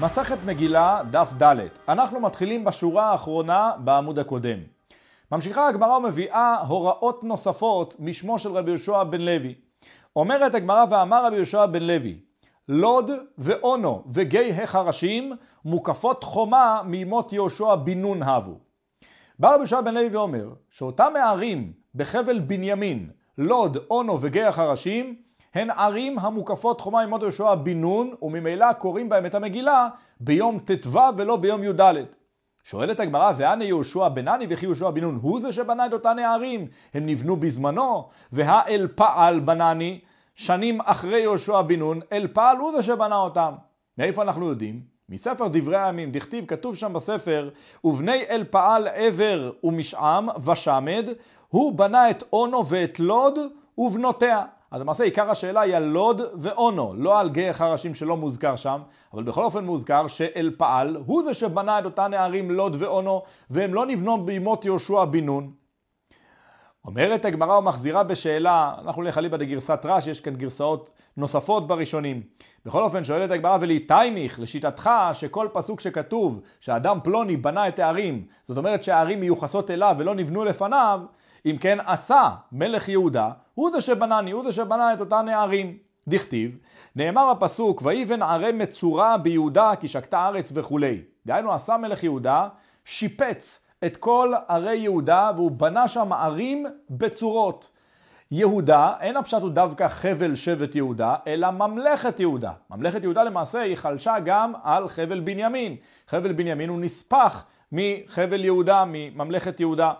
מסכת מגילה, דף ד'. אנחנו מתחילים בשורה האחרונה בעמוד הקודם. ממשיכה הגמרא ומביאה הוראות נוספות משמו של רבי יהושע בן לוי. אומרת הגמרא ואמר רבי יהושע בן לוי, לוד ואונו וגיא החרשים מוקפות חומה מימות יהושע בן נון הבו. בא רבי יהושע בן לוי ואומר שאותם הערים בחבל בנימין, לוד, אונו וגיא החרשים, הן ערים המוקפות חומה ממות יהושע בן נון, וממילא קוראים בהם את המגילה ביום ט"ו ולא ביום י"ד. שואלת הגמרא, ואנה יהושע בנני וכי יהושע בן נון הוא זה שבנה את אותן הערים? הם נבנו בזמנו, והאל פעל בנני, שנים אחרי יהושע בן נון, אל פעל הוא זה שבנה אותם. מאיפה אנחנו יודעים? מספר דברי הימים, דכתיב, כתוב שם בספר, ובני אל פעל עבר ומשעם ושמד, הוא בנה את אונו ואת לוד ובנותיה. אז למעשה עיקר השאלה היא על לוד ואונו, לא על גיא החרשים שלא מוזכר שם, אבל בכל אופן מוזכר שאל פעל הוא זה שבנה את אותן הערים לוד ואונו, והם לא נבנו בימות יהושע בן נון. אומרת הגמרא ומחזירה בשאלה, אנחנו נלך אליבא דגרסת רש, יש כאן גרסאות נוספות בראשונים. בכל אופן שואלת הגמרא ולהיטיימיך, לשיטתך שכל פסוק שכתוב שאדם פלוני בנה את הערים, זאת אומרת שהערים מיוחסות אליו ולא נבנו לפניו, אם כן עשה מלך יהודה, הוא זה שבנני, הוא זה שבנה את אותן הערים. דכתיב, נאמר הפסוק, ויבן ערי מצורה ביהודה כי שקטה ארץ וכולי. דהיינו עשה מלך יהודה, שיפץ את כל ערי יהודה והוא בנה שם ערים בצורות. יהודה, אין הפשט הוא דווקא חבל שבט יהודה, אלא ממלכת יהודה. ממלכת יהודה למעשה היא חלשה גם על חבל בנימין. חבל בנימין הוא נספח מחבל יהודה, מממלכת יהודה.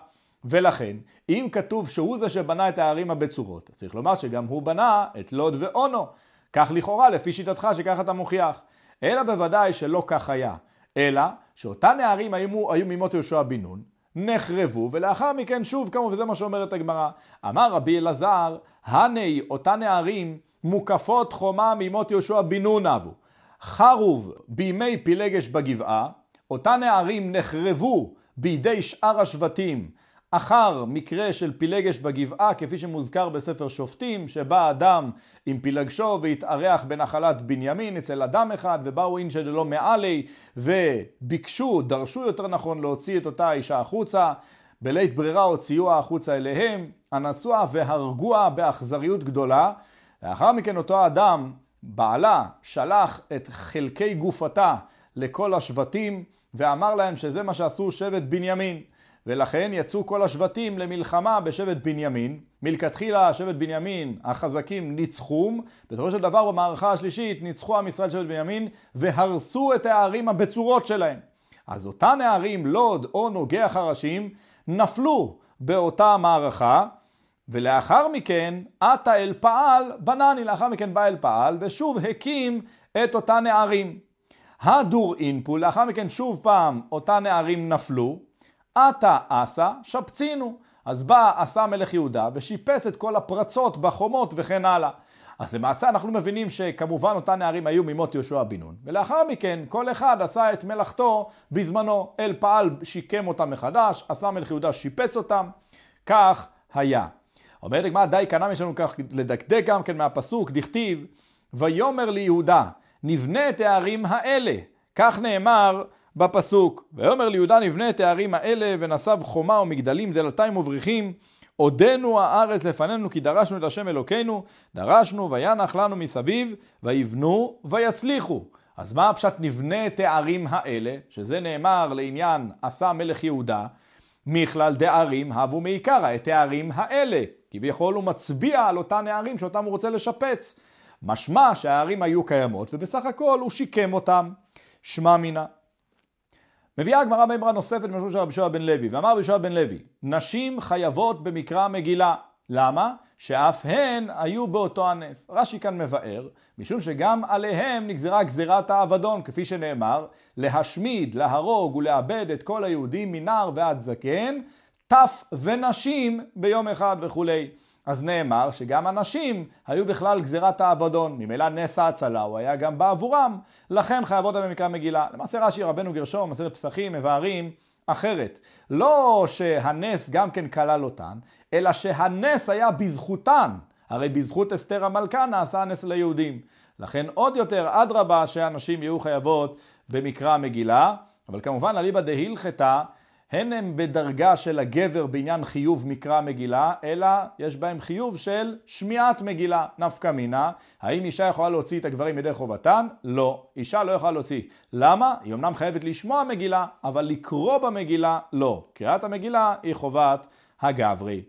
ולכן, אם כתוב שהוא זה שבנה את הערים הבצורות, אז צריך לומר שגם הוא בנה את לוד ואונו. כך לכאורה, לפי שיטתך, שכך אתה מוכיח. אלא בוודאי שלא כך היה. אלא שאותן הערים היו, היו ממות יהושע בן נון, נחרבו, ולאחר מכן שוב קמו, וזה מה שאומרת הגמרא. אמר רבי אלעזר, הני אותן הערים מוקפות חומה ממות יהושע בן נון אבו. חרוב בימי פילגש בגבעה, אותן הערים נחרבו בידי שאר השבטים אחר מקרה של פילגש בגבעה, כפי שמוזכר בספר שופטים, שבא אדם עם פילגשו והתארח בנחלת בנימין אצל אדם אחד, ובאו אינשא דלא מעלי, וביקשו, דרשו יותר נכון, להוציא את אותה אישה החוצה. בלית ברירה הוציאוה החוצה אליהם, אנסוה והרגוה באכזריות גדולה. לאחר מכן אותו אדם, בעלה, שלח את חלקי גופתה לכל השבטים, ואמר להם שזה מה שעשו שבט בנימין. ולכן יצאו כל השבטים למלחמה בשבט בנימין. מלכתחילה שבט בנימין, החזקים ניצחום, בסופו של דבר במערכה השלישית ניצחו עם ישראל שבט בנימין והרסו את הערים הבצורות שלהם. אז אותן הערים, לוד, אונו, גיא החרשים, נפלו באותה מערכה, ולאחר מכן עתה אל פעל בנני, לאחר מכן בא אל פעל ושוב הקים את אותן הערים. הדור אינפול, לאחר מכן שוב פעם אותן הערים נפלו, עתה עשה שפצינו. אז בא עשה מלך יהודה ושיפץ את כל הפרצות בחומות וכן הלאה. אז למעשה אנחנו מבינים שכמובן אותן נערים היו ממות יהושע בן נון, ולאחר מכן כל אחד עשה את מלאכתו בזמנו. אל פעל שיקם אותם מחדש, עשה מלך יהודה שיפץ אותם, כך היה. אומרת הגמרא די קנם יש לנו כך לדקדק גם כן מהפסוק, דכתיב ויאמר ליהודה נבנה את הערים האלה, כך נאמר בפסוק. ויאמר ליהודה נבנה את הערים האלה ונסב חומה ומגדלים דלתיים ובריחים. עודנו הארץ לפנינו כי דרשנו את השם אלוקינו, דרשנו וינח לנו מסביב, ויבנו ויצליחו. אז מה הפשט נבנה את הערים האלה, שזה נאמר לעניין עשה מלך יהודה, מכלל דערים הבו מעיקרא, את הערים האלה. כביכול הוא מצביע על אותן הערים שאותם הוא רוצה לשפץ. משמע שהערים היו קיימות, ובסך הכל הוא שיקם אותם. שמע מינה. מביאה הגמרא מימרה נוספת משהו של רבי שועה בן לוי, ואמר רבי שועה בן לוי, נשים חייבות במקרא מגילה. למה? שאף הן היו באותו הנס. רש"י כאן מבאר, משום שגם עליהם נגזרה גזירת האבדון, כפי שנאמר, להשמיד, להרוג ולאבד את כל היהודים מנער ועד זקן, טף ונשים ביום אחד וכולי. אז נאמר שגם הנשים היו בכלל גזירת האבדון, ממילא נס ההצלה הוא היה גם בעבורם, לכן חייבות במקרא מגילה. למעשה רש"י רבנו גרשום, מסרת פסחים, מבארים אחרת. לא שהנס גם כן כלל אותן, אלא שהנס היה בזכותן. הרי בזכות אסתר המלכה נעשה הנס ליהודים. לכן עוד יותר, אדרבה, שהנשים יהיו חייבות במקרא המגילה, אבל כמובן אליבא דהילכתא הן הם בדרגה של הגבר בעניין חיוב מקרא המגילה, אלא יש בהם חיוב של שמיעת מגילה, נפקא מינה. האם אישה יכולה להוציא את הגברים ידי חובתן? לא. אישה לא יכולה להוציא. למה? היא אמנם חייבת לשמוע מגילה, אבל לקרוא במגילה לא. קריאת המגילה היא חובת הגברי.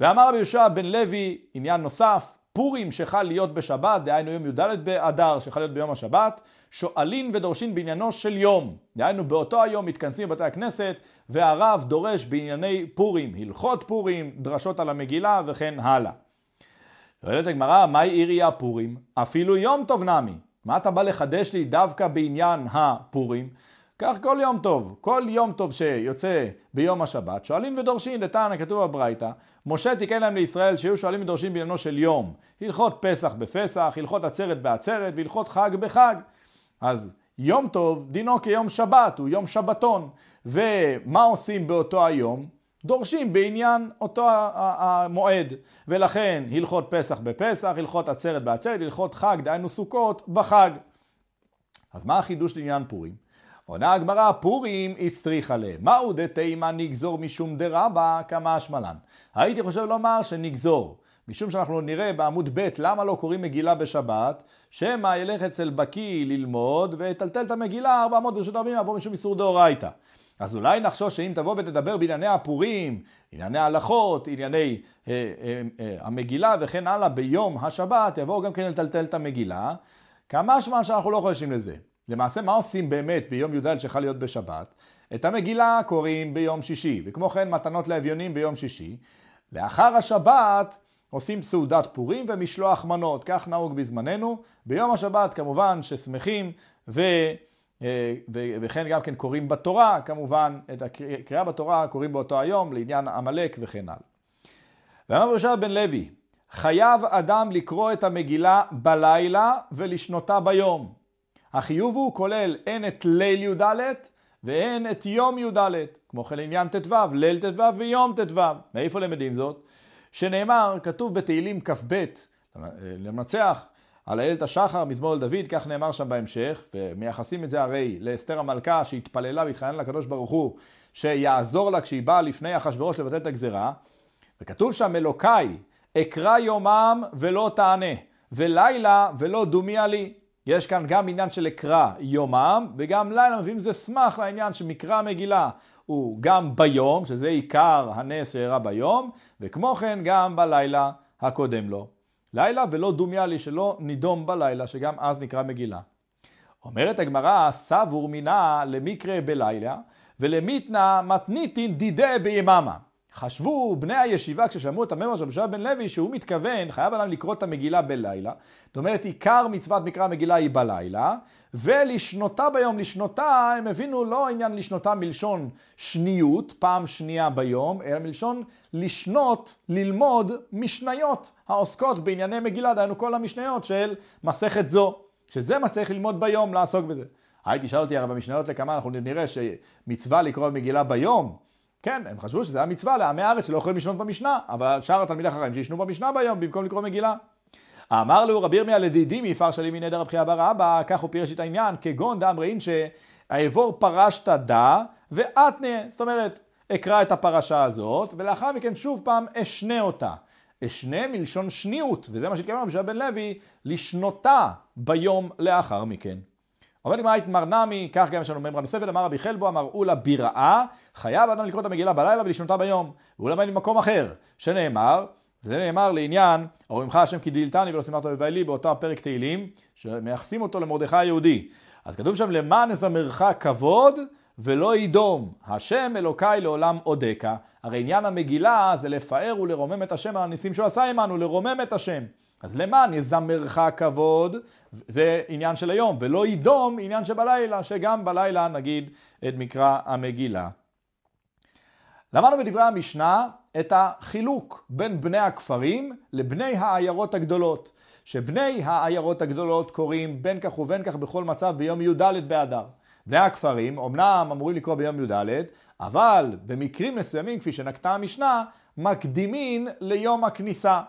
ואמר רבי יהושע בן לוי, עניין נוסף, פורים שחל להיות בשבת, דהיינו יום י"ד באדר שחל להיות ביום השבת, שואלין ודורשין בעניינו של יום. דהיינו באותו היום מתכנסים בבתי הכנסת והרב דורש בענייני פורים, הלכות פורים, דרשות על המגילה וכן הלאה. שואלת הגמרא, מהי עירייה פורים? אפילו יום טוב נמי. מה אתה בא לחדש לי דווקא בעניין הפורים? כך כל יום טוב, כל יום טוב שיוצא ביום השבת, שואלים ודורשים, לטען כתוב בברייתא, משה תיקן להם לישראל שיהיו שואלים ודורשים בעניינו של יום, הלכות פסח בפסח, הלכות עצרת בעצרת והלכות חג בחג. אז יום טוב דינו כיום שבת, הוא יום שבתון. ומה עושים באותו היום? דורשים בעניין אותו המועד. ולכן הלכות פסח בפסח, הלכות עצרת בעצרת, הלכות חג, דהיינו סוכות, בחג. אז מה החידוש לעניין פורים? עונה הגמרא, פורים הסטריחה לה. מהו דתימה נגזור משום דרבה כמה השמלן? הייתי חושב לומר שנגזור. משום שאנחנו נראה בעמוד ב' למה לא קוראים מגילה בשבת, שמא ילך אצל בקי ללמוד ויטלטל את המגילה 400 ברשות הרבים יבוא משום איסור דאורייתא. אז אולי נחשוש שאם תבוא ותדבר בענייני הפורים, ענייני ההלכות, ענייני אה, אה, אה, המגילה וכן הלאה ביום השבת, יבואו גם כן לטלטל את המגילה. כמה זמן שאנחנו לא חושבים לזה. למעשה מה עושים באמת ביום י"ד שחל להיות בשבת? את המגילה קוראים ביום שישי, וכמו כן מתנות לאביונים ביום שישי. לאחר השבת עושים סעודת פורים ומשלוח מנות, כך נהוג בזמננו. ביום השבת כמובן ששמחים ו... אה, וכן גם כן קוראים בתורה, כמובן, את הקריאה בתורה קוראים באותו היום לעניין עמלק וכן הלאה. ואמר יהושע בן לוי, חייב אדם לקרוא את המגילה בלילה ולשנותה ביום. החיוב הוא כולל הן את ליל י"ד והן את יום י"ד, כמו כן עניין ט"ו, ליל ט"ו ויום ט"ו. מאיפה למדים זאת? שנאמר, כתוב בתהילים כ"ב, למנצח על איילת השחר, מזמור לדוד, כך נאמר שם בהמשך, ומייחסים את זה הרי לאסתר המלכה שהתפללה והתחננה לקדוש ברוך הוא שיעזור לה כשהיא באה לפני אחשוורוש לבטל את הגזרה, וכתוב שם אלוקיי, אקרא יומם ולא תענה, ולילה ולא דומיה לי. יש כאן גם עניין של אקרא יומם, וגם לילה מביאים זה סמך לעניין שמקרא המגילה הוא גם ביום, שזה עיקר הנס שאירע ביום, וכמו כן גם בלילה הקודם לו. לילה ולא דומיה לי שלא נידום בלילה, שגם אז נקרא מגילה. אומרת הגמרא, סבור מינה למקרה בלילה, ולמיתנה מתניתין דידי ביממה. חשבו בני הישיבה כששמעו את הממר של רבי בן לוי שהוא מתכוון, חייב אדם לקרוא את המגילה בלילה. זאת אומרת, עיקר מצוות מקרא המגילה היא בלילה, ולשנותה ביום, לשנותה, הם הבינו לא עניין לשנותה מלשון שניות, פעם שנייה ביום, אלא מלשון לשנות, ללמוד משניות העוסקות בענייני מגילה, דהיינו כל המשניות של מסכת זו, שזה מה שצריך ללמוד ביום, לעסוק בזה. הייתי שאל אותי הרי במשניות לכמה אנחנו נראה שמצווה לקרוא מגילה ביום, כן, הם חשבו שזה היה מצווה לעמי הארץ שלא יכולים לשנות במשנה, אבל שאר התלמידי החכמים שישנו במשנה ביום במקום לקרוא מגילה. אמר לו רבי ירמיה לדידי מיפר שלי מנדר הבחייה בר אבא, כך הוא פירש את העניין, כגון דאמרין שהאבור פרשת דא ואתנה, זאת אומרת, אקרא את הפרשה הזאת, ולאחר מכן שוב פעם אשנה אותה. אשנה מלשון שניות, וזה מה שהתכוון רבי בן לוי, לשנותה ביום לאחר מכן. אומרת גמרא מר נמי, כך גם יש לנו מימרה נוספת, אמר רבי חלבו, אמר אולה ביראה, חייב אדם לקרוא את המגילה בלילה ולשנותה ביום. והוא למד ממקום אחר, שנאמר, וזה נאמר לעניין, ארוימך השם כי דילתני ולא שימחת אוהבי לי, באותו הפרק תהילים, שמייחסים אותו למרדכי היהודי. אז כתוב שם, למען אזמרך כבוד ולא ידום, השם אלוקיי לעולם אודקה. הרי עניין המגילה זה לפאר ולרומם את השם על הניסים שהוא עשה עמנו, לרומם את השם. אז למען יזמרך כבוד, זה עניין של היום, ולא ידום עניין שבלילה, שגם בלילה נגיד את מקרא המגילה. למדנו בדברי המשנה את החילוק בין בני הכפרים לבני העיירות הגדולות, שבני העיירות הגדולות קוראים בין כך ובין כך בכל מצב ביום י"ד באדר. בני הכפרים אמנם אמורים לקרוא ביום י"ד, אבל במקרים מסוימים, כפי שנקטה המשנה, מקדימים ליום הכניסה.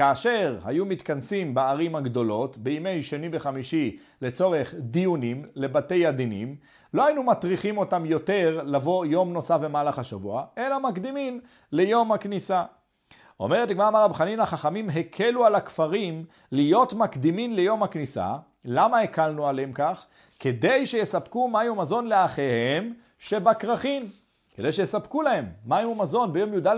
כאשר היו מתכנסים בערים הגדולות בימי שני וחמישי לצורך דיונים לבתי הדינים, לא היינו מטריחים אותם יותר לבוא יום נוסף במהלך השבוע, אלא מקדימים ליום הכניסה. אומרת הגמרא אמר רב חנינא, חכמים הקלו על הכפרים להיות מקדימים ליום הכניסה. למה הקלנו עליהם כך? כדי שיספקו מים ומזון לאחיהם שבכרכים. כדי שיספקו להם מים ומזון ביום י"ד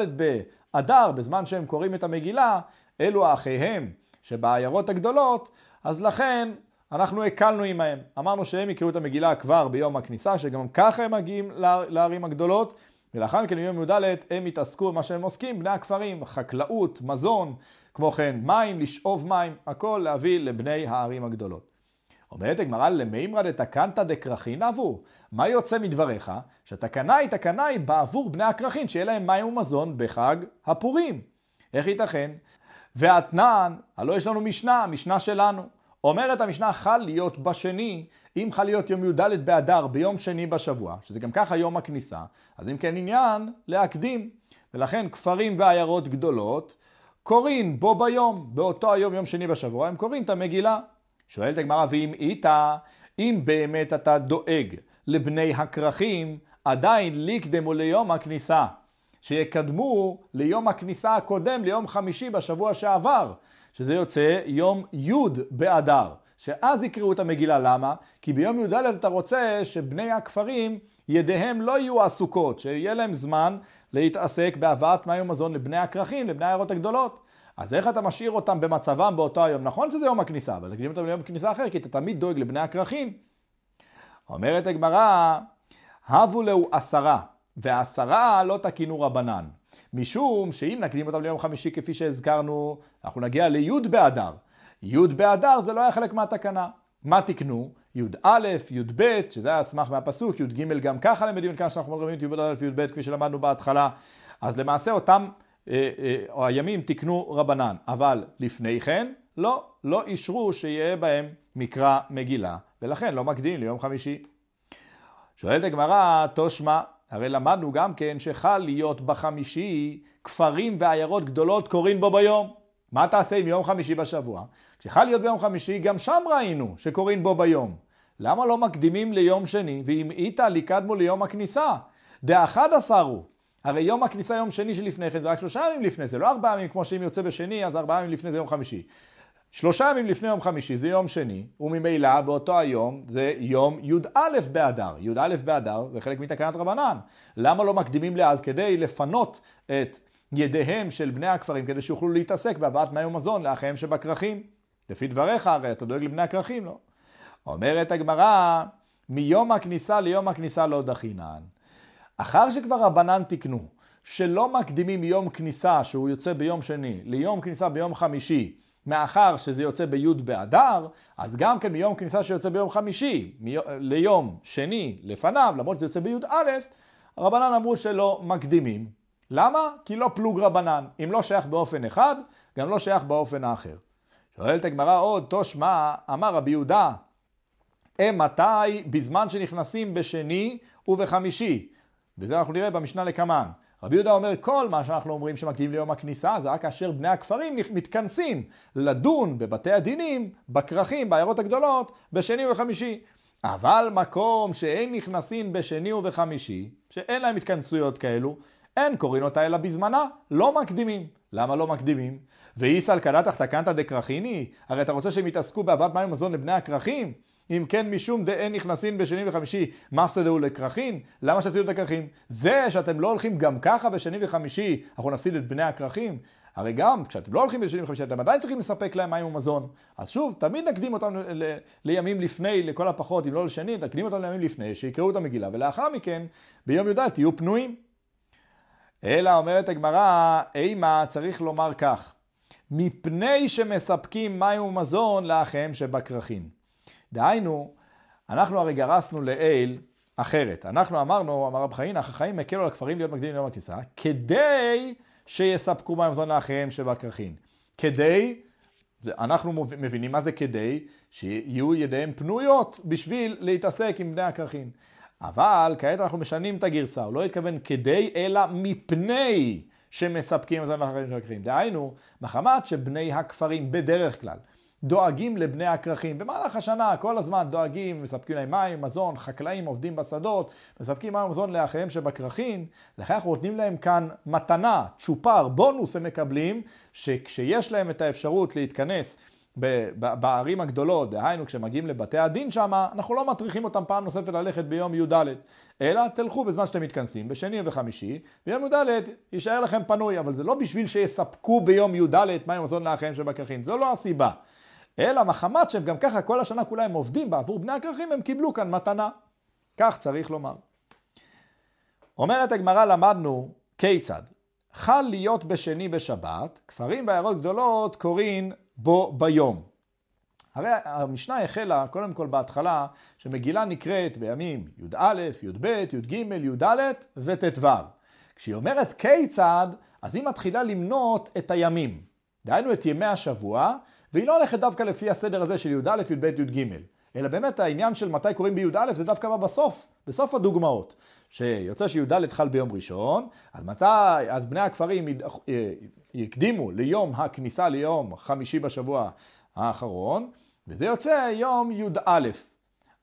באדר, בזמן שהם קוראים את המגילה, אלו אחיהם שבעיירות הגדולות, אז לכן אנחנו הקלנו עמהם. אמרנו שהם יקראו את המגילה כבר ביום הכניסה, שגם ככה הם מגיעים לערים הגדולות, ולאחר מכן ביום י"ד הם יתעסקו במה שהם עוסקים, בני הכפרים, חקלאות, מזון, כמו כן מים, לשאוב מים, הכל להביא לבני הערים הגדולות. אומרת הגמרא למימרא דתקנתא דכרכין אבו. מה יוצא מדבריך? שהתקנה היא תקנה היא בעבור בני הכרכין, שיהיה להם מים ומזון בחג הפורים. איך ייתכן? ואתנן, הלא יש לנו משנה, משנה שלנו. אומרת המשנה חל להיות בשני, אם חל להיות יום י"ד באדר ביום שני בשבוע, שזה גם ככה יום הכניסה, אז אם כן עניין להקדים. ולכן כפרים ועיירות גדולות קוראים בו ביום, באותו היום, יום שני בשבוע, הם קוראים את המגילה. שואלת הגמרא, ואם איתה, אם באמת אתה דואג לבני הכרכים, עדיין ליקדמו ליום הכניסה. שיקדמו ליום הכניסה הקודם, ליום חמישי בשבוע שעבר, שזה יוצא יום י' באדר. שאז יקראו את המגילה, למה? כי ביום י"ד אתה רוצה שבני הכפרים, ידיהם לא יהיו עסוקות, שיהיה להם זמן להתעסק בהבאת מים ומזון לבני הכרכים, לבני העיירות הגדולות. אז איך אתה משאיר אותם במצבם באותו היום? נכון שזה יום הכניסה, אבל תקדים אותם ליום כניסה אחר, כי אתה תמיד דואג לבני הכרכים. אומרת הגמרא, הבו להו עשרה, ועשרה לא תקינו רבנן. משום שאם נקדים אותם ליום חמישי כפי שהזכרנו, אנחנו נגיע לי' באדר. י' באדר זה לא היה חלק מהתקנה. מה תקנו? י"א, י"ב, שזה היה סמך מהפסוק, י"ג גם ככה למדים כאן שאנחנו אומרים את י"א וי"ב כפי שלמדנו בהתחלה. אז למעשה אותם אה, אה, הימים תקנו רבנן, אבל לפני כן לא, לא אישרו שיהיה בהם מקרא מגילה, ולכן לא מקדים ליום חמישי. שואלת הגמרא, תושמע, הרי למדנו גם כן שחל להיות בחמישי כפרים ועיירות גדולות קוראים בו ביום. מה תעשה עם יום חמישי בשבוע? כשחל להיות ביום חמישי, גם שם ראינו שקוראים בו ביום. למה לא מקדימים ליום שני, ואם איתה ליקדמו ליום הכניסה? דאחד עשר הוא. הרי יום הכניסה יום שני שלפני כן זה רק שלושה ימים לפני זה, לא ארבעה ימים כמו שאם יוצא בשני אז ארבעה ימים לפני זה יום חמישי. שלושה ימים לפני יום חמישי זה יום שני, וממילא באותו היום זה יום י"א באדר. י"א באדר זה חלק מתקנת רבנן. למה לא מקדימים לאז כדי לפנות את ידיהם של בני הכפרים כדי שיוכלו להתעסק בהבאת מים ומזון לאחיהם שבכרכים? לפי דבריך הרי אתה דואג לבני הכרכים, לא? אומרת הגמרא, מיום הכניסה ליום הכניסה לא דחינן. אחר שכבר רבנן תיקנו שלא מקדימים יום כניסה שהוא יוצא ביום שני ליום כניסה ביום חמישי מאחר שזה יוצא בי' באדר, אז גם כן מיום כניסה שיוצא ביום חמישי מי... ליום שני לפניו, למרות שזה יוצא בי"א, רבנן אמרו שלא מקדימים. למה? כי לא פלוג רבנן. אם לא שייך באופן אחד, גם לא שייך באופן האחר. שואלת הגמרא עוד, תושמע, אמר רבי יהודה, מתי בזמן שנכנסים בשני ובחמישי. וזה אנחנו נראה במשנה לקמן. רבי יהודה אומר, כל מה שאנחנו אומרים שמקדימים ליום הכניסה, זה רק כאשר בני הכפרים מתכנסים לדון בבתי הדינים, בכרכים, בעיירות הגדולות, בשני ובחמישי. אבל מקום שאין נכנסים בשני ובחמישי, שאין להם התכנסויות כאלו, אין קוראים אותה אלא בזמנה, לא מקדימים. למה לא מקדימים? ואיסל קדתך תקנת דקרכיני? הרי אתה רוצה שהם יתעסקו בהבאת מים ומזון לבני הכרכים? אם כן משום דאין נכנסין בשני וחמישי, מפסדהו לכרכין? למה שעשינו את הכרכים? זה שאתם לא הולכים גם ככה בשני וחמישי, אנחנו נפסיד את בני הכרכים? הרי גם כשאתם לא הולכים בשני וחמישי, אתם עדיין צריכים לספק להם מים ומזון. אז שוב, תמיד נקדים אותם לימים לפני, לכל הפחות, אם לא לשני, נקדים אותם לימים לפני, שיקראו את המגילה, ולאחר מכן, ביום י"ד תהיו פנויים. אלא אומרת הגמרא, אימה צריך לומר כך, מפני שמספקים מים ומזון לאחיהם שבכרכים. דהיינו, אנחנו הרי גרסנו לאל אחרת. אנחנו אמרנו, אמר רב חיים, החכמים הקלו על הכפרים להיות מקדימים ליום הכניסה, כדי שיספקו מים מזון לאחיהם שבכרכים. כדי, אנחנו מבינים מה זה כדי, שיהיו ידיהם פנויות בשביל להתעסק עם בני הכרכים. אבל כעת אנחנו משנים את הגרסה, הוא לא התכוון כדי, אלא מפני שמספקים מזון לאחרים של הכרכים. דהיינו, מחמת שבני הכפרים בדרך כלל דואגים לבני הכרכים. במהלך השנה כל הזמן דואגים, מספקים להם מים, מזון, חקלאים עובדים בשדות, מספקים מים ומזון לאחיהם שבכרכים. לכן אנחנו נותנים להם כאן מתנה, צ'ופר, בונוס הם מקבלים, שכשיש להם את האפשרות להתכנס בערים הגדולות, דהיינו כשמגיעים לבתי הדין שם, אנחנו לא מטריחים אותם פעם נוספת ללכת ביום י"ד, אלא תלכו בזמן שאתם מתכנסים, בשני וחמישי, ויום י"ד יישאר לכם פנוי, אבל זה לא בשביל שיספקו ביום י"ד מים מזון לאחיהם שבכרכים, זו לא הסיבה. אלא מחמת שהם גם ככה כל השנה כולה הם עובדים בעבור בני הכרכים, הם קיבלו כאן מתנה. כך צריך לומר. אומרת הגמרא, למדנו כיצד? חל להיות בשני בשבת, כפרים בעיירות גדולות קוראים בו ביום. הרי המשנה החלה קודם כל בהתחלה שמגילה נקראת בימים י"א, י"ב, י"ג, י"ד וט"ו. כשהיא אומרת כיצד, אז היא מתחילה למנות את הימים. דהיינו את ימי השבוע, והיא לא הולכת דווקא לפי הסדר הזה של י"א, י"ב, י"ג. אלא באמת העניין של מתי קוראים בי"א זה דווקא בא בסוף, בסוף הדוגמאות. שיוצא שי"ד חל ביום ראשון, אז מתי, אז בני הכפרים אה, יקדימו ליום הכניסה ליום חמישי בשבוע האחרון, וזה יוצא יום י"א.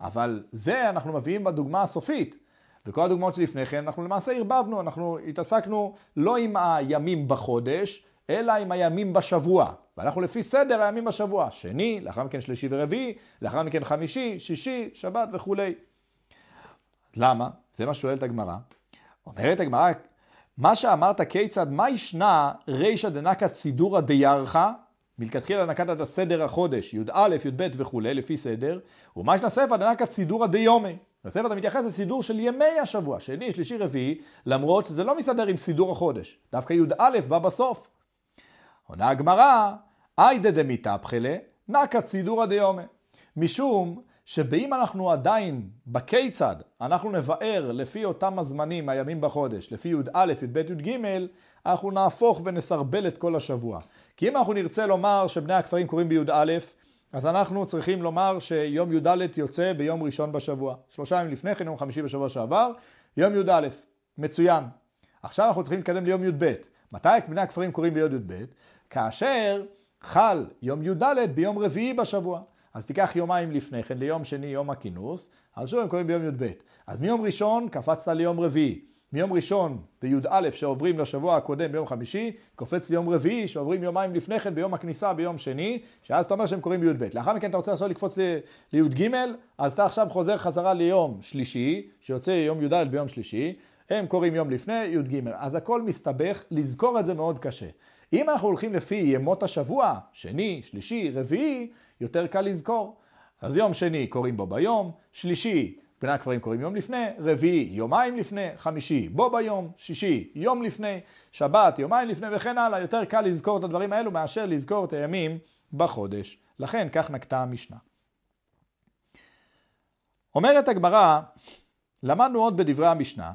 אבל זה אנחנו מביאים בדוגמה הסופית. וכל הדוגמאות שלפני כן, אנחנו למעשה ערבבנו, אנחנו התעסקנו לא עם הימים בחודש, אלא עם הימים בשבוע. ואנחנו לפי סדר הימים בשבוע, שני, לאחר מכן שלישי ורביעי, לאחר מכן חמישי, שישי, שבת וכולי. למה? זה מה שואלת הגמרא. אומרת הגמרא, מה שאמרת כיצד, מה ישנה רישא דנקא צידורא דיירחא, מלכתחילה נקטת הסדר החודש, י"א, י"ב וכולי, לפי סדר, ומה ישנה ספר דנקא צידורא דיומי. בספר אתה מתייחס לסידור של ימי השבוע, שני, שלישי, רביעי, למרות שזה לא מסתדר עם סידור החודש. דווקא י"א בא בסוף. עונה הגמרא, איידה דמיתפחלה, נקא צידורא דיומי. משום שבאם אנחנו עדיין בכיצד, אנחנו נבאר לפי אותם הזמנים, הימים בחודש, לפי י"א, י"ב, י"ג, אנחנו נהפוך ונסרבל את כל השבוע. כי אם אנחנו נרצה לומר שבני הכפרים קוראים בי"א, אז אנחנו צריכים לומר שיום י"ד יוצא ביום ראשון בשבוע. שלושה ימים לפני כן, יום חמישי בשבוע שעבר, יום י"א. מצוין. עכשיו אנחנו צריכים להתקדם ליום י"ב. מתי בני הכפרים קוראים ביום י"ב? כאשר חל יום י"ד ביום רביעי בשבוע. אז תיקח יומיים לפני כן, ליום שני, יום הכינוס, אז שוב הם קוראים ביום י"ב. אז מיום ראשון קפצת ליום רביעי. מיום ראשון בי"א שעוברים לשבוע הקודם ביום חמישי, קופץ ליום רביעי שעוברים יומיים לפני כן ביום הכניסה ביום שני, שאז אתה אומר שהם קוראים בי"ב. לאחר מכן אתה רוצה עכשיו לקפוץ לי"ג, אז אתה עכשיו חוזר חזרה ליום שלישי, שיוצא יום י"ד ביום שלישי, הם קוראים יום לפני י"ג. אז הכל מסתבך, לזכור את זה מאוד קשה. אם אנחנו הולכים לפי ימות השבוע, שני, שלישי, רביעי, יותר קל לזכור. אז יום שני קוראים בו ביום, שלישי בני הכפרים קוראים יום לפני, רביעי יומיים לפני, חמישי בו ביום, שישי יום לפני, שבת יומיים לפני וכן הלאה. יותר קל לזכור את הדברים האלו מאשר לזכור את הימים בחודש. לכן כך נקטה המשנה. אומרת הגמרא, למדנו עוד בדברי המשנה,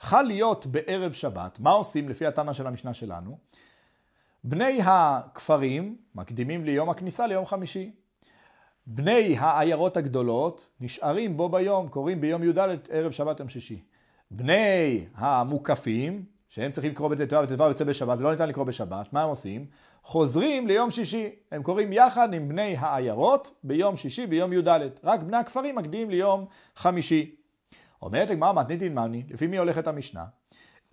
חל להיות בערב שבת, מה עושים לפי התנא של המשנה שלנו? בני הכפרים מקדימים ליום הכניסה ליום חמישי. בני העיירות הגדולות נשארים בו ביום, קוראים ביום י"ד ערב שבת יום שישי. בני המוקפים, שהם צריכים לקרוא בט"ו וט"ו יוצא בשבת ולא ניתן לקרוא בשבת, מה הם עושים? חוזרים ליום שישי. הם קוראים יחד עם בני העיירות ביום שישי ביום י"ד. רק בני הכפרים מקדימים ליום חמישי. אומרת הגמרא מתניתין מאני, לפי מי הולכת המשנה?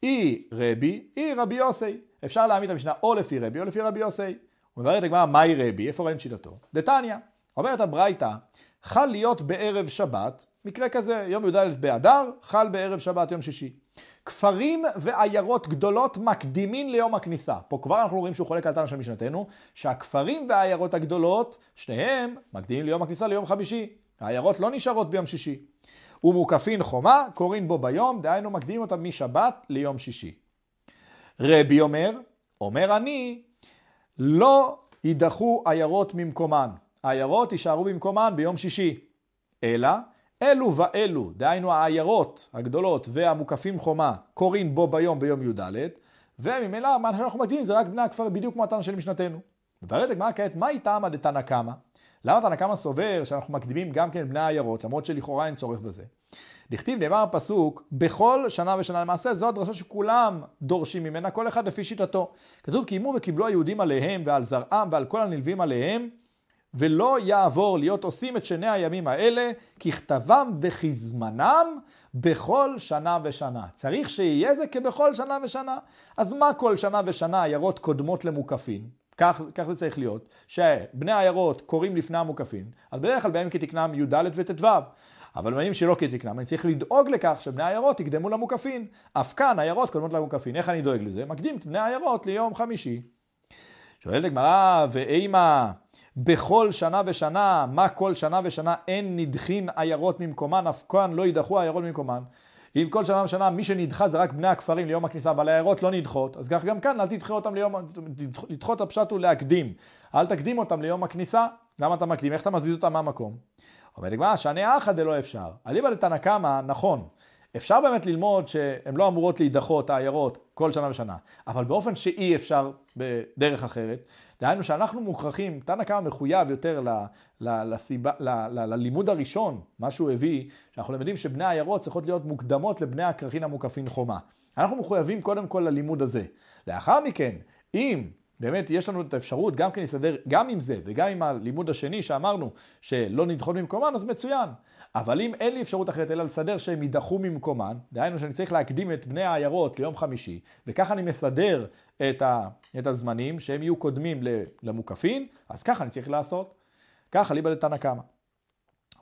אי רבי, אי רבי יוסי. אפשר להעמיד את המשנה או לפי רבי או לפי רבי יוסי. את הגמרא, מהי רבי? איפה רואים שיטתו? דתניא. אומרת הברייתא, חל להיות בערב שבת, מקרה כזה, יום י"ד באדר, חל בערב שבת, יום שישי. כפרים ועיירות גדולות מקדימים ליום הכניסה. פה כבר אנחנו רואים שהוא חולק על טענה של משנתנו, שהכפרים והעיירות הגדולות, שניהם מקדימים ליום הכניסה ליום חמישי. העיירות לא נשארות ביום שישי. ומוקפין חומה, קוראים בו ביום, דהיינו מקדימים אותם משבת ליום שישי. רבי אומר, אומר אני, לא יידחו עיירות ממקומן. העיירות יישארו במקומן ביום שישי. אלא, אלו ואלו, דהיינו העיירות הגדולות והמוקפים חומה, קוראים בו ביום ביום י"ד, וממילא מה שאנחנו מקדימים זה רק בני הכפר בדיוק כמו התנא של משנתנו. מבררת הגמרא כעת, מהי טעמא דתנא קמא? למה תנא קמא סובר שאנחנו מקדימים גם כן בני העיירות, למרות שלכאורה אין צורך בזה? דכתיב נאמר הפסוק, בכל שנה ושנה למעשה, זו הדרשה שכולם דורשים ממנה, כל אחד לפי שיטתו. כתוב, קיימו וקיבלו היהודים עליהם ועל זרעם ועל כל הנלווים עליהם, ולא יעבור להיות עושים את שני הימים האלה, ככתבם וכזמנם, בכל שנה ושנה. צריך שיהיה זה כבכל שנה ושנה. אז מה כל שנה ושנה עיירות קודמות למוקפין? כך, כך זה צריך להיות, שבני העיירות קוראים לפני המוקפין, אז בדרך כלל בימים כתקנם י"ד וט"ו. אבל בימים שלא כתקנם, אני צריך לדאוג לכך שבני העיירות יקדמו למוקפין. אף כאן עיירות קודמות למוקפין. איך אני דואג לזה? מקדים את בני העיירות ליום חמישי. שואלת הגמרא, ואימה בכל שנה ושנה, מה כל שנה ושנה אין נדחין עיירות ממקומן, אף כאן לא יידחו עיירות ממקומן. אם כל שנה ושנה מי שנדחה זה רק בני הכפרים ליום הכניסה, אבל העיירות לא נדחות, אז כך גם כאן אל תדחה אותם ליום, לדחות הפשט הוא להקדים. אל תקדים אותם ליום הכניסה, למה אתה מקדים? איך אתה מזיז אותם מהמקום? אומרת לגמרי, שאני אחא דלא אפשר. אליבא דתנא קמא, נכון. אפשר באמת ללמוד שהן לא אמורות להידחות, העיירות, כל שנה ושנה, אבל באופן שאי אפשר בדרך אחרת, דהיינו שאנחנו מוכרחים, תנא קמא מחויב יותר ללימוד הראשון, מה שהוא הביא, שאנחנו למדים שבני העיירות צריכות להיות מוקדמות לבני הכרכין המוקפין חומה. אנחנו מחויבים קודם כל ללימוד הזה. לאחר מכן, אם באמת יש לנו את האפשרות גם כן להסתדר גם עם זה וגם עם הלימוד השני שאמרנו שלא נדחות ממקומן, אז מצוין. אבל אם אין לי אפשרות אחרת אלא לסדר שהם יידחו ממקומן, דהיינו שאני צריך להקדים את בני העיירות ליום חמישי, וככה אני מסדר את, ה, את הזמנים שהם יהיו קודמים למוקפין, אז ככה אני צריך לעשות. ככה ליבא לתנא קמא.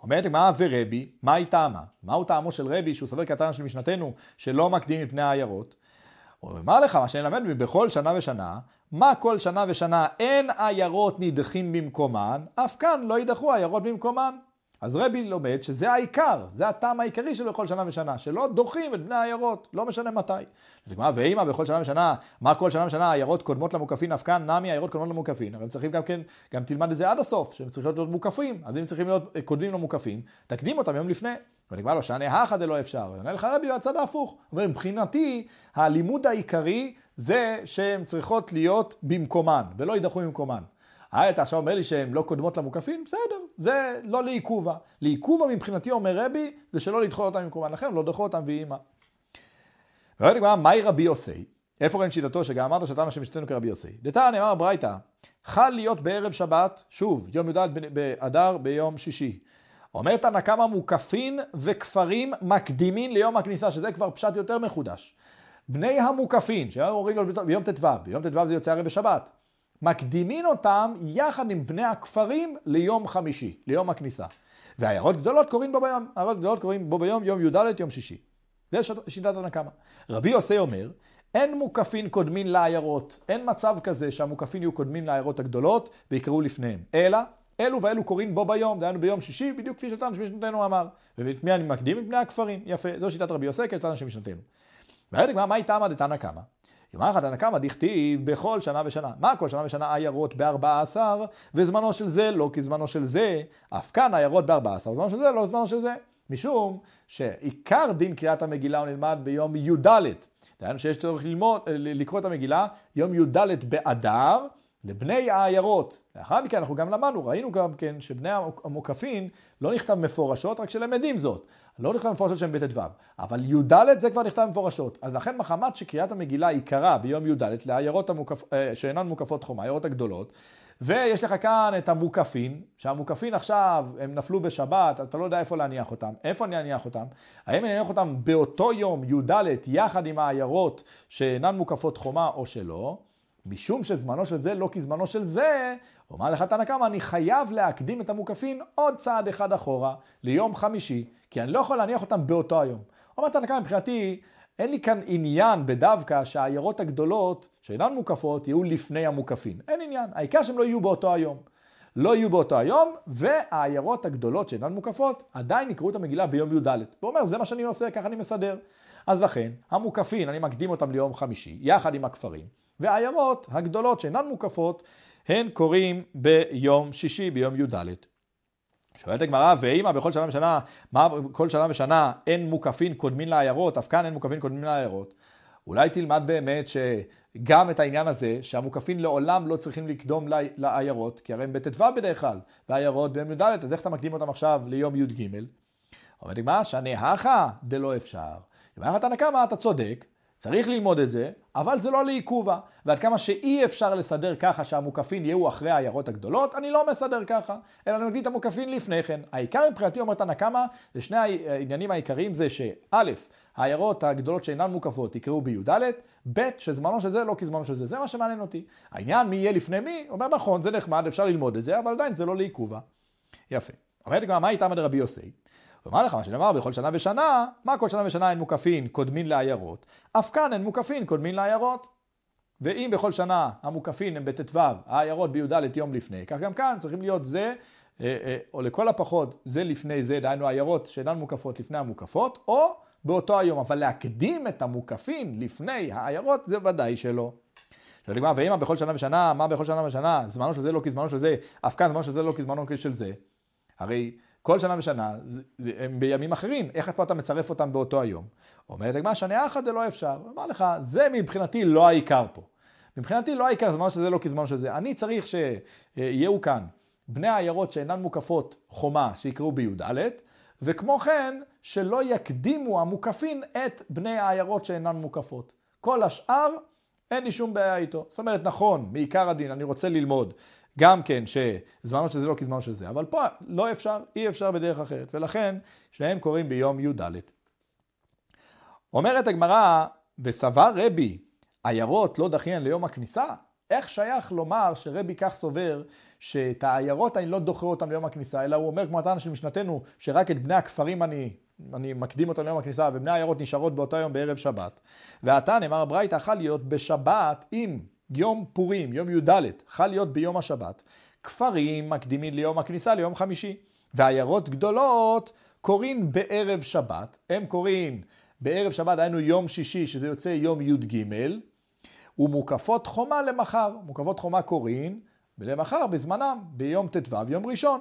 אומרת מה ורבי, מה היא טעמה? מהו טעמו של רבי שהוא סובר כתנא של משנתנו שלא מקדים את פני העיירות? הוא אומר לך, מה שאני למד בכל שנה ושנה, מה כל שנה ושנה אין עיירות נדחים במקומן, אף כאן לא יידחו עיירות במקומן. אז רבי לומד שזה העיקר, זה הטעם העיקרי של בכל שנה ושנה, שלא דוחים את בני העיירות, לא משנה מתי. לדוגמה, ואימא בכל שנה ושנה, מה כל שנה ושנה העיירות קודמות למוקפין, אף כאן נמי העיירות קודמות למוקפין, אבל הם צריכים גם כן, גם תלמד את זה עד הסוף, שהם צריכים להיות מוקפים, אז אם צריכים להיות קודמים למוקפים, תקדים אותם יום לפני. ונגמר לו, שאני הכא דלא אפשר. עונה לך רבי מהצד ההפוך. אומר, מבחינתי, הלימוד העיקרי זה שהן צריכות להיות במקומן, ולא יידחו במקומן. אה, אתה עכשיו אומר לי שהן לא קודמות למוקפים? בסדר, זה לא לעיכובה. לעיכובה מבחינתי, אומר רבי, זה שלא לדחות אותם במקומן. לכן לא דחו אותם ויהי. ואומרת הגמרא, מהי רבי יוסי? איפה רואים שיטתו שגם אמרת שתנו שמשתנו כרבי יוסי? דתנא נאמר ברייתא, חל להיות בערב שבת, שוב, יום י"ד באדר ביום שישי. אומר תנא קמא מוקפין וכפרים מקדימין ליום הכניסה, שזה כבר פשט יותר מחודש. בני המוקפין, שהיום אומרים לו ביום ט"ו, ביום ט"ו זה יוצא הרי בשבת. מקדימין אותם יחד עם בני הכפרים ליום חמישי, ליום הכניסה. ועיירות גדולות קוראים בו ביום, עיירות גדולות קוראים בו ביום, יום י"ד, יום שישי. זה שיטת הנקמה. רבי יוסי אומר, אין מוקפין קודמין לעיירות, אין מצב כזה שהמוקפין יהיו קודמין לעיירות הגדולות ויקראו לפניהם, אלא אלו ואלו קוראים בו ביום, דהיינו ביום שישי, בדיוק כפי שתנו שמשנתנו אמר. ואת מי אני מקדים? את בני הכפרים. יפה, זו שיטת רבי יוסי, כשתנו שמשנתנו. והיום מה היא טעמה דתנא קמא? יאמר לך תנא קמא דכתיב בכל שנה ושנה. מה כל שנה ושנה עיירות בארבע עשר, וזמנו של זה לא כזמנו של זה, אף כאן עיירות בארבע עשר, זמנו של זה לא זמנו של זה. משום שעיקר דין קריאת המגילה הוא נלמד ביום י"ד. דהיינו שיש צורך ללמוד, לקרוא את המגילה יום י"ד באדר, לבני העיירות. לאחר מכן אנחנו גם למדנו, ראינו גם כן שבני המוקפין לא נכתב מפורשות, רק שלמדים זאת. לא נכתב מפורשות שהם בט"ו, אבל י"ד זה כבר נכתב מפורשות. אז לכן מחמת שקריאת המגילה עיקרה ביום י"ד לעיירות המוקפ... אה, שאינן מוקפות חומה, העיירות הגדולות, ויש לך כאן את המוקפין, שהמוקפין עכשיו, הם נפלו בשבת, אתה לא יודע איפה להניח אותם. איפה אני אניח אותם? האם אני אניח אותם באותו יום, י"ד, יחד עם העיירות שאינן מוקפות חומה או שלא? משום שזמנו של זה לא כזמנו של זה, אומר לך תנא קמא, אני חייב להקדים את המוקפין עוד צעד אחד אחורה, ליום חמישי, כי אני לא יכול להניח אותם באותו היום. אומר תנא קמא, מבחינתי, אין לי כאן עניין בדווקא שהעיירות הגדולות, שאינן מוקפות, יהיו לפני המוקפין. אין עניין, העיקר שהם לא יהיו באותו היום. לא יהיו באותו היום, והעיירות הגדולות שאינן מוקפות, עדיין יקראו את המגילה ביום י"ד. הוא אומר, זה מה שאני עושה, ככה אני מסדר. אז לכן, המוקפין, אני מקדים אותם ליום חמישי, יחד עם הכפרים. והעיירות הגדולות שאינן מוקפות, הן קוראים ביום שישי, ביום י"ד. שואלת הגמרא, ואימא בכל שנה ושנה, מה כל שנה ושנה אין מוקפין קודמין לעיירות, אף כאן אין מוקפין קודמין לעיירות. אולי תלמד באמת שגם את העניין הזה, שהמוקפין לעולם לא צריכים לקדום לעיירות, כי הרי הם בט"ו בדרך כלל, והעיירות ביום י"ד, אז איך אתה מקדים אותם עכשיו ליום י"ג? אומרת מה? שאני הכא דלא אפשר. אם היה לך תנא קמא, אתה צודק, צריך ללמוד את זה, אבל זה לא לעיכובה. ועד כמה שאי אפשר לסדר ככה שהמוקפין יהיו אחרי העיירות הגדולות, אני לא מסדר ככה, אלא אני מקדים את המוקפין לפני כן. העיקר מבחינתי, אומר תנא קמא, זה שני העניינים העיקריים זה שא', העיירות הגדולות שאינן מוקפות יקראו בי"ד, ב', שזמנו של זה לא כזמנו של זה. זה מה שמעניין אותי. העניין מי יהיה לפני מי, אומר נכון, זה נחמד, אפשר ללמוד את זה, אבל עדיין זה לא לעיכובה. יפה. אומרת גם, מה איתם דרבי יוסי? ואומר לך מה שנאמר בכל שנה ושנה, מה כל שנה ושנה אין מוקפין קודמין לעיירות? אף כאן אין מוקפין קודמין לעיירות. ואם בכל שנה המוקפין הם בט"ו, העיירות בי"ד יום לפני, כך גם כאן צריכים להיות זה, אה, אה, או לכל הפחות זה לפני זה, דהיינו העיירות שאינן מוקפות לפני המוקפות, או באותו היום, אבל להקדים את המוקפין לפני העיירות זה ודאי שלא. שואל לגמרי, ואמא בכל שנה ושנה, מה בכל שנה ושנה, זמנו של זה לא כזמנו של זה, אף כאן זמנו של זה לא כזמנו של זה. הרי כל שנה ושנה הם בימים אחרים, איך פה אתה מצרף אותם באותו היום? אומרת הגמרא, שנה אחת זה לא אפשר. אמר לך, זה מבחינתי לא העיקר פה. מבחינתי לא העיקר זמן שזה לא כזמן שזה. אני צריך שיהיו כאן בני העיירות שאינן מוקפות חומה, שיקראו בי"ד, וכמו כן, שלא יקדימו המוקפין את בני העיירות שאינן מוקפות. כל השאר, אין לי שום בעיה איתו. זאת אומרת, נכון, מעיקר הדין, אני רוצה ללמוד גם כן שזמנו של זה לא כזמנו של זה, אבל פה לא אפשר, אי אפשר בדרך אחרת, ולכן שניהם קוראים ביום י"ד. אומרת הגמרא, וסבר רבי, עיירות לא דחיין ליום הכניסה? איך שייך לומר שרבי כך סובר שאת העיירות אני לא דוחה אותם ליום הכניסה, אלא הוא אומר כמו התנא של משנתנו, שרק את בני הכפרים אני, אני מקדים אותם ליום הכניסה, ובני העיירות נשארות באותו יום בערב שבת. ועתה נאמר הברייתא יכול להיות בשבת עם יום פורים, יום י"ד, חל להיות ביום השבת. כפרים מקדימים ליום הכניסה, ליום חמישי. ועיירות גדולות קוראים בערב שבת, הם קוראים בערב שבת, היינו יום שישי, שזה יוצא יום י"ג, ומוקפות חומה למחר. מוקפות חומה קוראים, ולמחר בזמנם, ביום ט"ו, יום ראשון.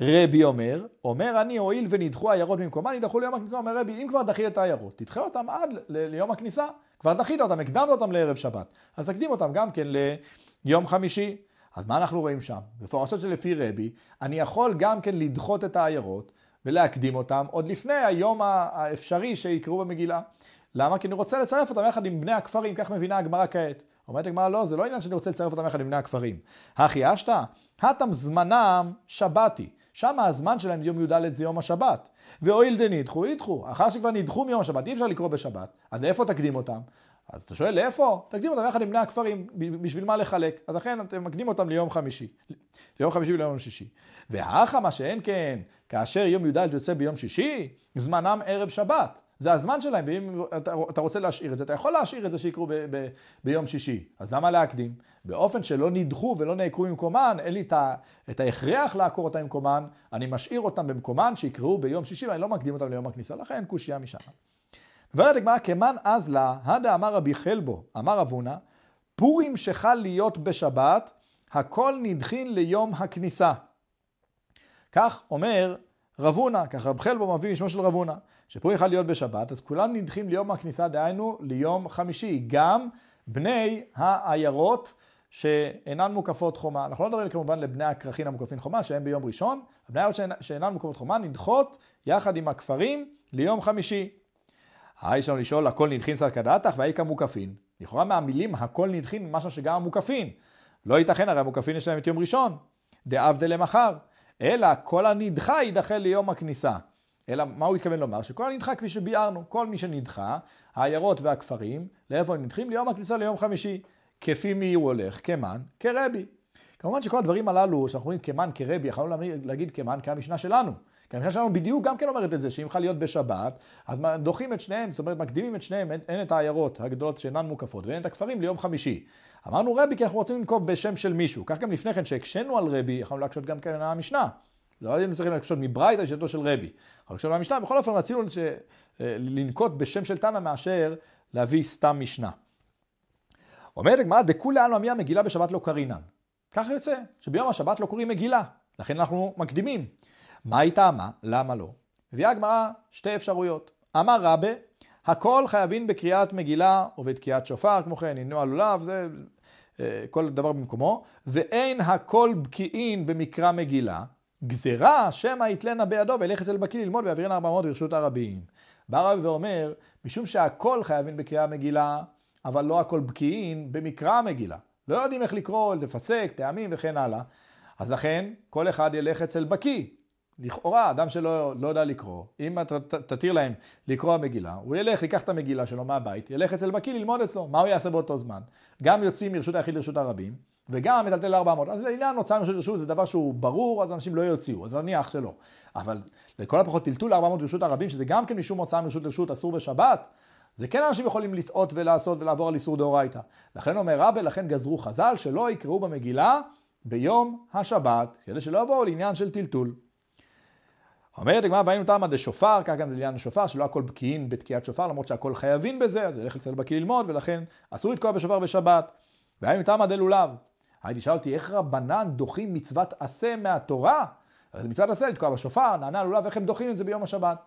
רבי אומר, אומר אני הואיל ונדחו העיירות במקומה, נדחו ליום הכניסה. אומר רבי, אם כבר דחית את העיירות, תדחה אותם עד ליום הכניסה. כבר דחית אותם, הקדמת אותם לערב שבת. אז תקדים אותם גם כן ליום חמישי. אז מה אנחנו רואים שם? בפרשות שלפי רבי, אני יכול גם כן לדחות את העיירות ולהקדים אותם עוד לפני היום האפשרי שיקראו במגילה. למה? כי אני רוצה לצרף אותם יחד עם בני הכפרים, כך מבינה הגמרא כעת. אומרת הגמרא, לא, זה לא עניין שאני רוצה לצרף אותם יחד עם בני הכפרים. הכי אשתא, הטם זמנם שבתי. שם הזמן שלהם יום י"ד זה יום השבת. והואיל דנידחו, ידחו. אחר שכבר נדחו מיום השבת, אי אפשר לקרוא בשבת, אז לאיפה תקדים אותם? אז אתה שואל, לאיפה? תקדים אותם יחד עם בני הכפרים, בשביל מה לחלק? אז לכן אתם מקדים אותם ליום חמישי. ליום חמישי וליום שישי. והאחא מה שאין כן, כאשר יום י"ד יוצא ביום שישי, זמנם ערב שבת. זה הזמן שלהם, ואם אתה, אתה רוצה להשאיר את זה, אתה יכול להשאיר את זה שיקרו ב, ב, ביום שישי. אז למה להקדים? באופן שלא נדחו ולא נעקרו ממקומן, אין לי את, ה, את ההכרח לעקור אותם ממקומן, אני משאיר אותם במקומן שיקראו ביום שישי ואני לא מקדים אותם ליום הכניסה, לכן קושייה משם. ואומרת הגמרא, כמן אז לה, הדה אמר רבי חלבו, אמר אבונה, פורים שחל להיות בשבת, הכל נדחין ליום הכניסה. כך אומר רבונה, כך רב חלבו מביא משמו של רבונה, שפורים יכל להיות בשבת, אז כולם נדחים ליום הכניסה, דהיינו ליום חמישי, גם בני העיירות שאינן מוקפות חומה. אנחנו לא מדברים כמובן לבני הכרכין המוקפים חומה, שהם ביום ראשון, הבני העיירות שאינן מוקפות חומה נדחות יחד עם הכפרים ליום חמישי. יש לנו לשאול, הכל נדחין סלקא דעתך והאיכא מוקפין. לכאורה מהמילים הכל נדחין, משהו שגם המוקפין. לא ייתכן, הרי המוקפין יש להם את יום ראשון. דאבדה למחר. אלא כל הנדחה יידחה ליום הכניסה. אלא מה הוא התכוון לומר? שכל הנדחה כפי שביארנו, כל מי שנדחה, העיירות והכפרים, לאיפה הם נדחים? ליום הכניסה ליום חמישי. כפי מי הוא הולך? כמן, כרבי. כמובן שכל הדברים הללו, שאנחנו רואים כמן, כרבי, יכולנו להגיד כמן כהמשנה שלנו. כי המשנה שלנו בדיוק גם כן אומרת את זה, שאם חל להיות בשבת, אז דוחים את שניהם, זאת אומרת מקדימים את שניהם, אין את העיירות הגדולות שאינן מוקפות, ואין את הכפרים ליום חמישי. אמרנו רבי כי אנחנו רוצים לנקוב בשם של מישהו. כך גם לפני כן, שהקשינו על רבי, יכולנו להקשות גם כן על המשנה. לא היינו צריכים להקשות מברייתא לשיטתו של רבי. אבל להקשות מהמשנה, בכל אופן רצינו לנקוט בשם של תנא מאשר להביא סתם משנה. אומרת הגמרא, דכולי עלמא מי המגילה בשבת לא קרינן. ככה יוצא, שביום השבת לא קוראים מגילה, לכן אנחנו מקדימים. מה היא טעמה? למה לא? מביאה הגמרא שתי אפשרויות. אמר רבה, הכל חייבים בקריאת מגילה ובתקיעת שופר, כמו כן, הנו הלולב, זה אה, כל דבר במקומו, ואין הכל בקיאין במקרא מגילה, גזירה שמא יתלנה בידו וילך אצל בקיא ללמוד ויעבירנה ארבע מאות ברשות הרבים. בא רבי ואומר, משום שהכל חייבים בקריאה מגילה, אבל לא הכל בקיאין במקרא המגילה. לא יודעים איך לקרוא, לפסק, טעמים וכן הלאה. אז לכן, כל אחד ילך אצל בקיא. לכאורה, אדם שלא לא יודע לקרוא, אם אתה תתיר להם לקרוא המגילה, הוא ילך, ייקח את המגילה שלו מהבית, ילך אצל בקיא ללמוד אצלו. מה הוא יעשה באותו זמן? גם יוצאים מרשות היחיד לרשות הרבים, וגם מטלטל 400. אז לעניין הוצאה מרשות לרשות זה דבר שהוא ברור, אז אנשים לא יוציאו, אז נניח שלא. אבל לכל הפחות טלטול 400 ברשות הרבים, שזה גם כן משום הוצאה מרשות לרשות אסור בשבת, זה כן אנשים יכולים לטעות ולעשות ולעבור על איסור דאורייתא. לכן אומר רבי, לכן גזרו חז"ל שלא יקראו במגילה ביום השבת, כדי שלא יבואו לעניין של טלטול. אומרת הגמרא, והיינו תמה דשופר, כך גם זה לעניין השופר, שלא הכל בקיאים בתקיעת שופר, למרות שהכל חייבים בזה, אז ילך אצל בקיא ללמוד, ולכן אסור לתקוע בשופר בשבת. והיינו תמה דלולב. הייתי שאל אותי, איך רבנן דוחים מצוות עשה מהתורה? הרי זה מצוות עשה לתקוע בשופר, נענה לולב, איך הם דוחים את זה ביום השבת?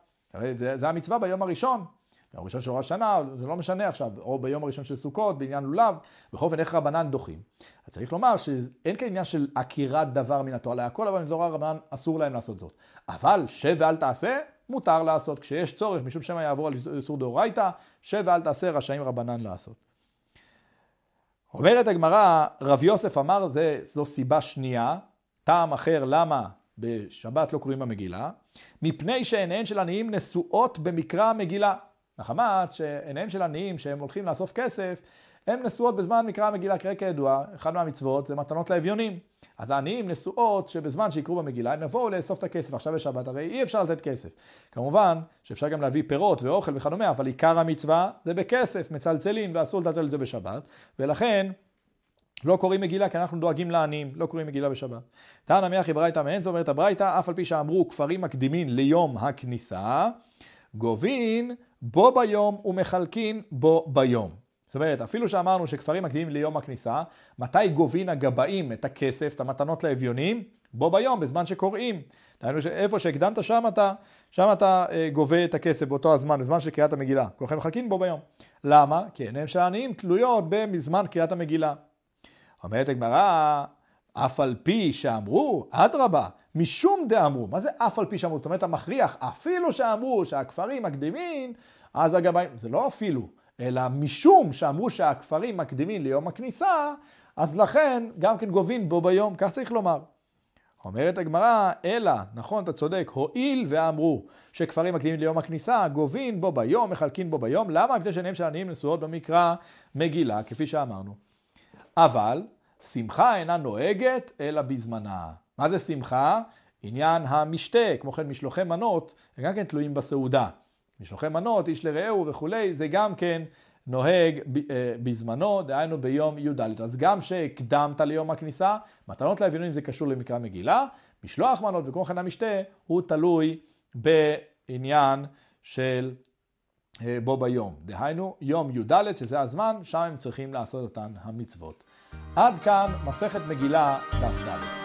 זה, זה המצווה ביום הראשון. ביום הראשון של ראש השנה, זה לא משנה עכשיו, או ביום הראשון של סוכות, בעניין לולב, בכל אופן איך רבנן דוחים. אז צריך לומר שאין כאן עניין של עקירת דבר מן התורה להכל, אבל מתורה רבנן אסור להם לעשות זאת. אבל שב ואל תעשה, מותר לעשות. כשיש צורך, משום שמא יעבור על איסור דאורייתא, שב ואל תעשה, רשאים רבנן לעשות. אומרת הגמרא, רב יוסף אמר, זה, זו סיבה שנייה, טעם אחר למה בשבת לא קוראים במגילה, מפני שעיניהן של עניים נשואות במקרא המגילה. מחמת שעיניהם של עניים שהם הולכים לאסוף כסף, הן נשואות בזמן מקרא המגילה, כראה כידוע, אחד מהמצוות זה מתנות לאביונים. אז העניים נשואות שבזמן שיקראו במגילה הם יבואו לאסוף את הכסף, עכשיו יש שבת, הרי אי אפשר לתת כסף. כמובן שאפשר גם להביא פירות ואוכל וכדומה, אבל עיקר המצווה זה בכסף, מצלצלים ואסור לטלטל את זה בשבת, ולכן לא קוראים מגילה כי אנחנו דואגים לעניים, לא קוראים מגילה בשבת. תנא מיחי ברייתא מעין, זאת אומרת הברייתא, אף על פי שאמרו כפרים מקדימין ליום הכניסה, גובין בו ביום ומחלקין בו ביום. זאת אומרת, אפילו שאמרנו שכפרים מקדימים ליום הכניסה, מתי גובין הגבאים את הכסף, את המתנות לאביונים? בו ביום, בזמן שקוראים. דהיינו שאיפה שהקדמת, שם אתה, שם אתה אה, גובה את הכסף באותו הזמן, בזמן של קריאת המגילה. כולכם מחכים בו ביום. למה? כי עיניהם של העניים תלויות בזמן קריאת המגילה. אומרת הגמרא, אף על פי שאמרו, אדרבה, משום דאמרו. מה זה אף על פי שאמרו? זאת אומרת, המכריח, אפילו שאמרו שהכפרים מקדימים, אז הגבאים, זה לא אפילו, אלא משום שאמרו שהכפרים מקדימים ליום הכניסה, אז לכן גם כן גובים בו ביום, כך צריך לומר. אומרת הגמרא, אלא, נכון, אתה צודק, הואיל ואמרו שכפרים מקדימים ליום הכניסה, גובים בו ביום, מחלקים בו ביום, למה? מפני שעיניהם של עניים נשואות במקרא מגילה, כפי שאמרנו. אבל שמחה אינה נוהגת אלא בזמנה. מה זה שמחה? עניין המשתה, כמו כן משלוחי מנות, הם גם כן תלויים בסעודה. משלוחי מנות, איש לרעהו וכולי, זה גם כן נוהג אה, בזמנו, דהיינו ביום י"ד. אז גם שהקדמת ליום הכניסה, מתנות לאביונים זה קשור למקרא מגילה, משלוח מנות וכמו כן המשתה הוא תלוי בעניין של אה, בו ביום. דהיינו, יום י"ד, שזה הזמן, שם הם צריכים לעשות אותן המצוות. עד כאן מסכת מגילה דף ד'.